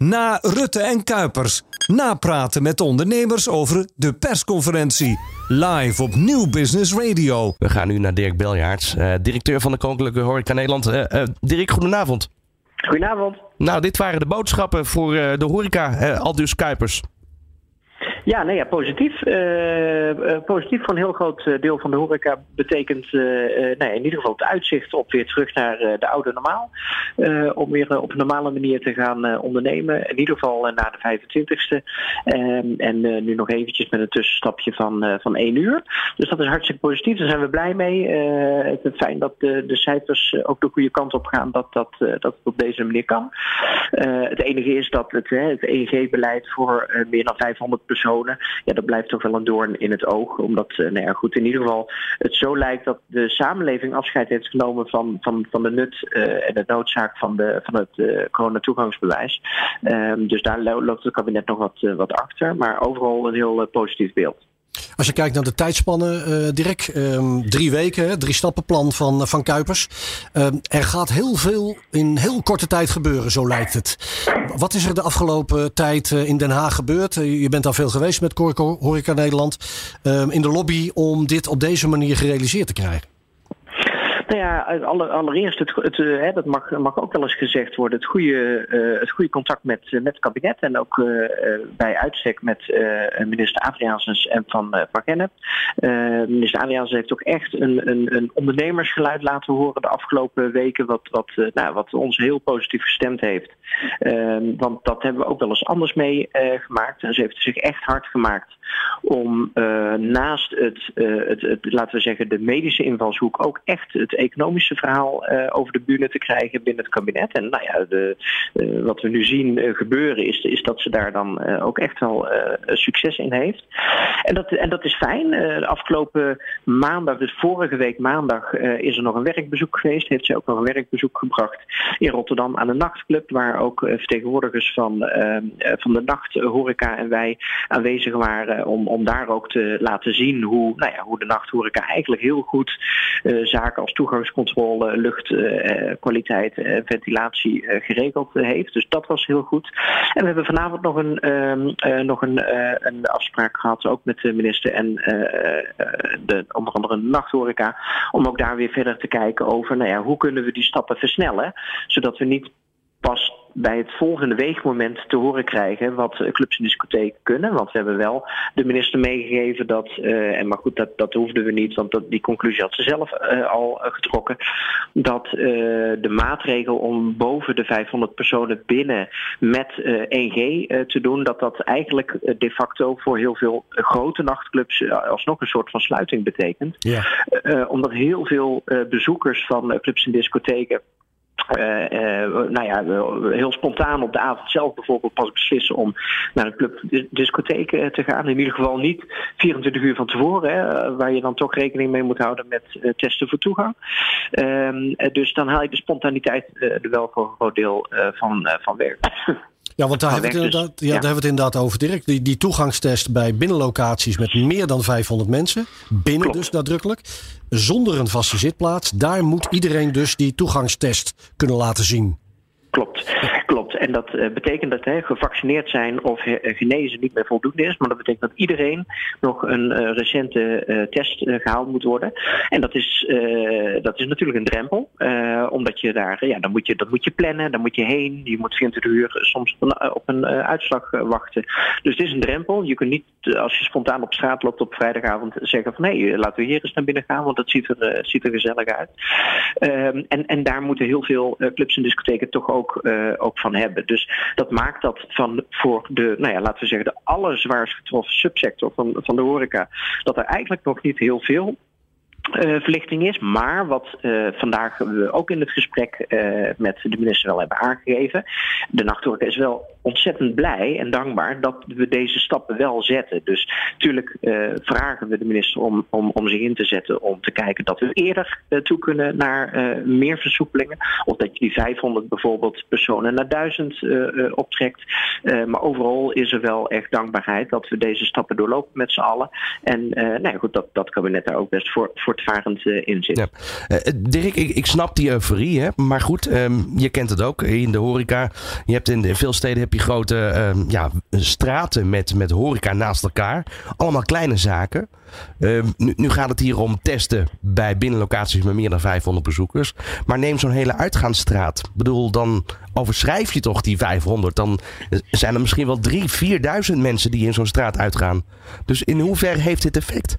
Na Rutte en Kuipers. Napraten met de ondernemers over de persconferentie. Live op Nieuw Business Radio. We gaan nu naar Dirk Beljaarts, uh, directeur van de Koninklijke Horeca Nederland. Uh, uh, Dirk, goedenavond. Goedenavond. Nou, dit waren de boodschappen voor de horeca, Aldus Kuipers. Ja, nee, ja, positief. Uh, uh, positief voor een heel groot uh, deel van de horeca betekent nee, in ieder geval het uitzicht op weer terug naar de oude normaal. om weer op een normale manier te gaan ondernemen. In ieder geval na de 25ste. Ehm, en nu nog eventjes met een tussenstapje van, van één uur. Dus dat is hartstikke positief. Daar zijn we blij mee. het is fijn dat de, de cijfers ook de goede kant op gaan. Dat, dat, dat het op deze manier kan. het enige is dat het, het EEG-beleid voor meer dan 500 personen ja, dat blijft toch wel een doorn in het oog. Omdat, uh, nou ja, goed, in ieder geval het zo lijkt dat de samenleving afscheid heeft genomen van, van, van de nut uh, en de noodzaak van, de, van het uh, coronatoegangsbewijs. Um, dus daar loopt het kabinet nog wat, wat achter. Maar overal een heel positief beeld. Als je kijkt naar de tijdspannen, uh, Dirk, um, drie weken, drie stappenplan van, van Kuipers. Um, er gaat heel veel in heel korte tijd gebeuren, zo lijkt het. Wat is er de afgelopen tijd uh, in Den Haag gebeurd? Je bent al veel geweest met Horeca Nederland. Um, in de lobby om dit op deze manier gerealiseerd te krijgen. Nou ja, allereerst, het, het, hè, dat mag, mag ook wel eens gezegd worden, het goede, uh, het goede contact met, met het kabinet en ook uh, bij uitstek met uh, minister Adriaansens en van Gennep. minister Adriaansens heeft ook echt een, een, een, ondernemersgeluid laten horen de afgelopen weken, wat, wat, nou, wat ons heel positief gestemd heeft. Ehm, want dat hebben we ook wel eens anders mee gemaakt en ze heeft zich echt hard gemaakt om naast het, het, laten we zeggen, de medische invalshoek ook echt het economische verhaal uh, over de bühne te krijgen binnen het kabinet. En nou ja, de, uh, wat we nu zien uh, gebeuren is, is dat ze daar dan ook echt wel succes in heeft. En dat, en dat is fijn. de afgelopen maandag, dus vorige week maandag, is er nog een werkbezoek geweest. Heeft zij ook nog een werkbezoek gebracht in Rotterdam aan een nachtclub, waar ook vertegenwoordigers van, van de nachthoreca en wij aanwezig waren om, om daar ook te laten zien hoe, nou ja, hoe de nachthoreca eigenlijk heel goed zaken als toegang toegangscontrole, luchtkwaliteit en eh, ventilatie eh, geregeld heeft. Dus dat was heel goed. En we hebben vanavond nog een, ehm, nog een, een afspraak gehad, ook met de minister en de, onder andere de nachthoreca, om ook daar weer verder te kijken over nou ja, hoe kunnen we die stappen versnellen, zodat we niet pas bij het volgende weegmoment te horen krijgen wat clubs en discotheken kunnen. Want we hebben wel de minister meegegeven dat, uh, en maar goed, dat, dat hoefden we niet, want dat, die conclusie had ze zelf uh, al getrokken, dat uh, de maatregel om boven de 500 personen binnen met 1G te doen, dat dat eigenlijk de facto voor heel veel grote nachtclubs alsnog een soort van sluiting betekent. Ja. omdat heel veel bezoekers van clubs en discotheken uh, uh, nou ja, heel spontaan op de avond zelf bijvoorbeeld pas beslissen om naar een club discotheek te gaan. In ieder geval niet 24 uur van tevoren, hè, waar je dan toch rekening mee moet houden met testen voor toegang. Ehm, dus dan haal je de spontaniteit er wel voor een groot deel van, van weg. Ja, want daar, hebben we, het inderdaad, ja, ja. daar hebben we het inderdaad over, Dirk. Die, die toegangstest bij binnenlocaties met meer dan 500 mensen. Binnen Klopt. dus nadrukkelijk. Zonder een vaste zitplaats. Daar moet iedereen dus die toegangstest kunnen laten zien. Klopt. Klopt. En dat uh, betekent dat hè, gevaccineerd zijn of genezen niet meer voldoende is. Maar dat betekent dat iedereen nog een uh, recente test gehaald moet worden. En dat is, dat is natuurlijk een drempel. omdat je daar, ja, dan moet je, dat moet je plannen, dan moet je heen. Je moet 24 uur soms op een, uitslag wachten. Dus het is een drempel. Je kunt niet, als je spontaan op straat loopt op vrijdagavond, zeggen van hey, laten we hier eens naar binnen gaan, want dat ziet er, ziet er gezellig uit. Ehm, en, en daar moeten heel veel clubs en discotheken toch ook, ook van hebben. Dus dat maakt dat van voor de, nou ja, laten we zeggen, de allerzwaarst getroffen subsector van, van de horeca, dat er eigenlijk nog niet heel veel uh, verlichting is. Maar wat uh, vandaag we ook in het gesprek met de minister wel hebben aangegeven. De nachthoreca is wel ontzettend blij en dankbaar dat we deze stappen wel zetten. Dus natuurlijk vragen we de minister om, om, om zich in te zetten om te kijken dat we eerder toe kunnen naar meer versoepelingen. Of dat je die 500 bijvoorbeeld personen naar 1000 optrekt. maar overal is er wel echt dankbaarheid dat we deze stappen doorlopen met z'n allen. En nou goed, dat, dat kabinet daar ook best voor, voor voortvarend in zit. Ja. Dirk, ik, ik, snap die euforie, hè? maar goed, um, je kent het ook in de horeca. Je hebt in veel steden je grote ehm, ja, straten met, met horeca naast elkaar. Allemaal kleine zaken. Ehm, nu, nu gaat het hier om testen bij binnenlocaties met meer dan 500 bezoekers. Maar neem zo'n hele uitgaansstraat. Ik bedoel, dan overschrijf je toch die 500. Dan zijn er misschien wel 3.000, 4.000 mensen die in zo'n straat uitgaan. Dus in hoeverre heeft dit effect?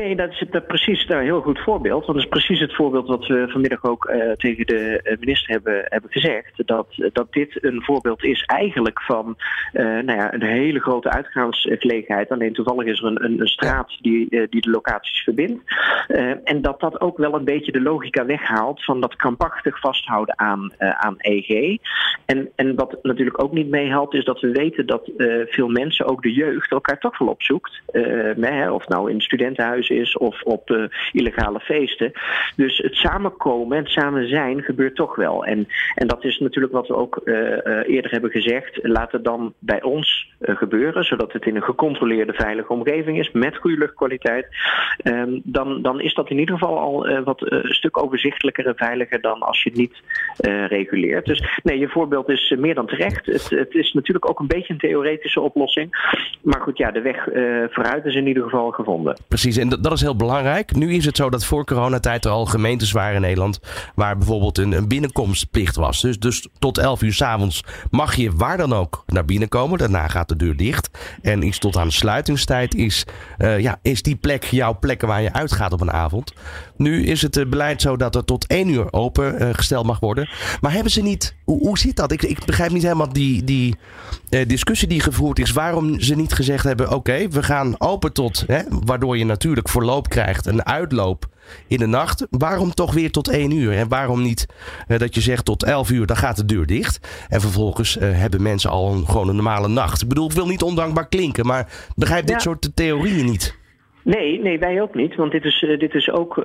Nee, dat is het, precies een heel goed voorbeeld. Want dat is precies het voorbeeld wat we vanmiddag ook uh, tegen de eh, minister hebben, hebben gezegd. Dat, dat dit een voorbeeld is eigenlijk van uh, nou ja, een hele grote uitgaansgelegenheid. Alleen toevallig is er een, een, straat die, die de locaties verbindt. en dat dat ook wel een beetje de logica weghaalt van dat krampachtig vasthouden aan, aan EG. En, en wat natuurlijk ook niet meehelpt is dat we weten dat veel mensen, ook de jeugd, elkaar toch wel opzoekt. Of nou in studentenhuizen is of op illegale feesten. Dus het samenkomen en het samen zijn gebeurt toch wel. En, en dat is natuurlijk wat we ook uh, uh, eerder hebben gezegd. Laat het dan bij ons gebeuren, zodat het in een gecontroleerde veilige omgeving is met goede luchtkwaliteit. Um, dan, dan is dat in ieder geval al wat een stuk overzichtelijker en veiliger dan als je het niet reguleert. Dus nee, je voorbeeld is meer dan terecht. Het, het, is natuurlijk ook een beetje een theoretische oplossing. Maar goed, ja, de weg vooruit is in ieder geval gevonden. Precies, dat is heel belangrijk. Nu is het zo dat voor coronatijd er al gemeentes waren in Nederland waar bijvoorbeeld een, binnenkomstplicht was. Dus, dus tot 11 uur s'avonds mag je waar dan ook naar binnen komen. Daarna gaat de deur dicht. En iets tot aan sluitingstijd is, uh, ja, is die plek jouw plek waar je uitgaat op een avond. Nu is het uh, beleid zo dat er tot 1 uur open uh, gesteld mag worden. Maar hebben ze niet. Hoe, hoe zit dat? Ik, ik begrijp niet helemaal die, die discussie die gevoerd is. Waarom ze niet gezegd hebben: oké, we gaan open tot. Hè, waardoor je natuurlijk verloop krijgt, een uitloop in de nacht. Waarom toch weer tot 1 uur? En waarom niet uh, dat je zegt tot 11 uur, dan gaat de deur dicht. En vervolgens uh, hebben mensen al een, gewoon een normale nacht. Ik bedoel, ik wil niet ondankbaar klinken, maar begrijp dit soort theorieën niet. Nee, nee, wij ook niet. Want dit is, uh, dit is ook uh,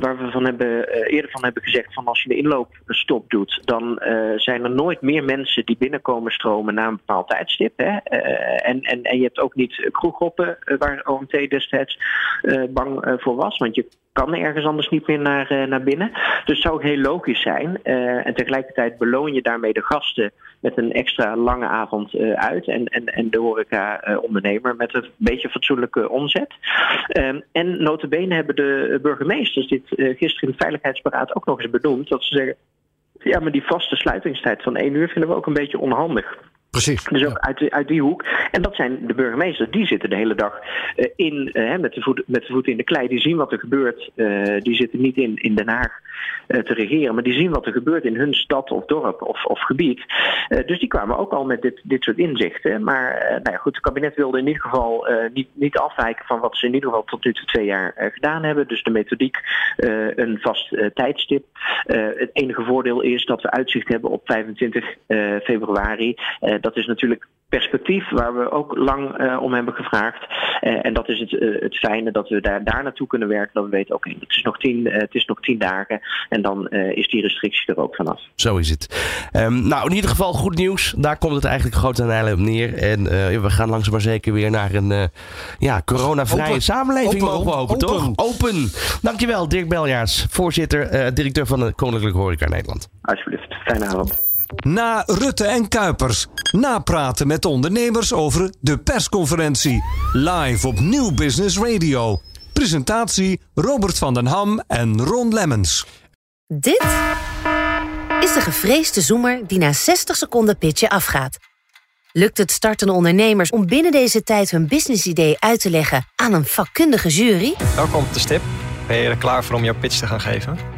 waar we van hebben, uh, eerder van hebben gezegd: van als je de inloopstop doet, dan zijn er nooit meer mensen die binnenkomen stromen na een bepaald tijdstip. Hè? en, en, en je hebt ook niet kroeggroppen waar OMT destijds bang voor was. Want je kan ergens anders niet meer naar, naar binnen. Dus het zou heel logisch zijn. en tegelijkertijd beloon je daarmee de gasten met een extra lange avond uit. En, en, en de horeca-ondernemer met een beetje fatsoenlijke omzet. Um, en notabene hebben de burgemeesters dit gisteren in het Veiligheidsberaad ook nog eens benoemd. Dat ze zeggen, ja, maar die vaste sluitingstijd van één uur vinden we ook een beetje onhandig. Precies. Dus ook uit, die, uit die hoek. En dat zijn de burgemeesters. Die zitten de hele dag uh, in, uh, met, de voet, met de voeten in de klei. Die zien wat er gebeurt. Uh, die zitten niet in, in Den Haag te regeren. Maar die zien wat er gebeurt in hun stad of dorp of, of gebied. dus die kwamen ook al met dit, dit soort inzichten. Maar nou ja, goed, het kabinet wilde in ieder geval niet, niet afwijken van wat ze in ieder geval tot nu toe twee jaar gedaan hebben. Dus de methodiek, een vast tijdstip. het enige voordeel is dat we uitzicht hebben op 25 februari dat is natuurlijk perspectief waar we ook lang uh, om hebben gevraagd. Uh, en dat is het, uh, het fijne dat we daar, daar naartoe kunnen werken. Dat we weten, oké, okay, het, is nog tien, het is nog tien dagen. En dan is die restrictie er ook vanaf. Zo is het. Um, nou, in ieder geval goed nieuws. Daar komt het eigenlijk groot en op neer. En we gaan langzaam maar zeker weer naar een ja, coronavrije open. samenleving open, mogen we hopen, open. toch? Open. Dankjewel, Dirk Beljaars, voorzitter, directeur van de Koninklijke Horeca Nederland. Alsjeblieft. Fijne avond. Na Rutte en Kuipers. Napraten met ondernemers over de persconferentie. Live op Nieuw Business Radio. Presentatie Robert van den Ham en Ron Lemmens. Dit is de gevreesde zoemer die na 60 seconden pitchen afgaat. Lukt het startende ondernemers om binnen deze tijd hun businessidee uit te leggen aan een vakkundige jury? Welkom op de stip. Ben je er klaar voor om jouw pitch te gaan geven?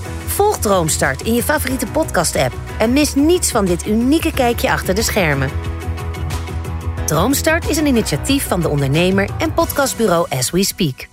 Volg Droomstart in je favoriete podcast-app en mis niets van dit unieke kijkje achter de schermen. Droomstart is een initiatief van de ondernemer en podcastbureau As We Speak.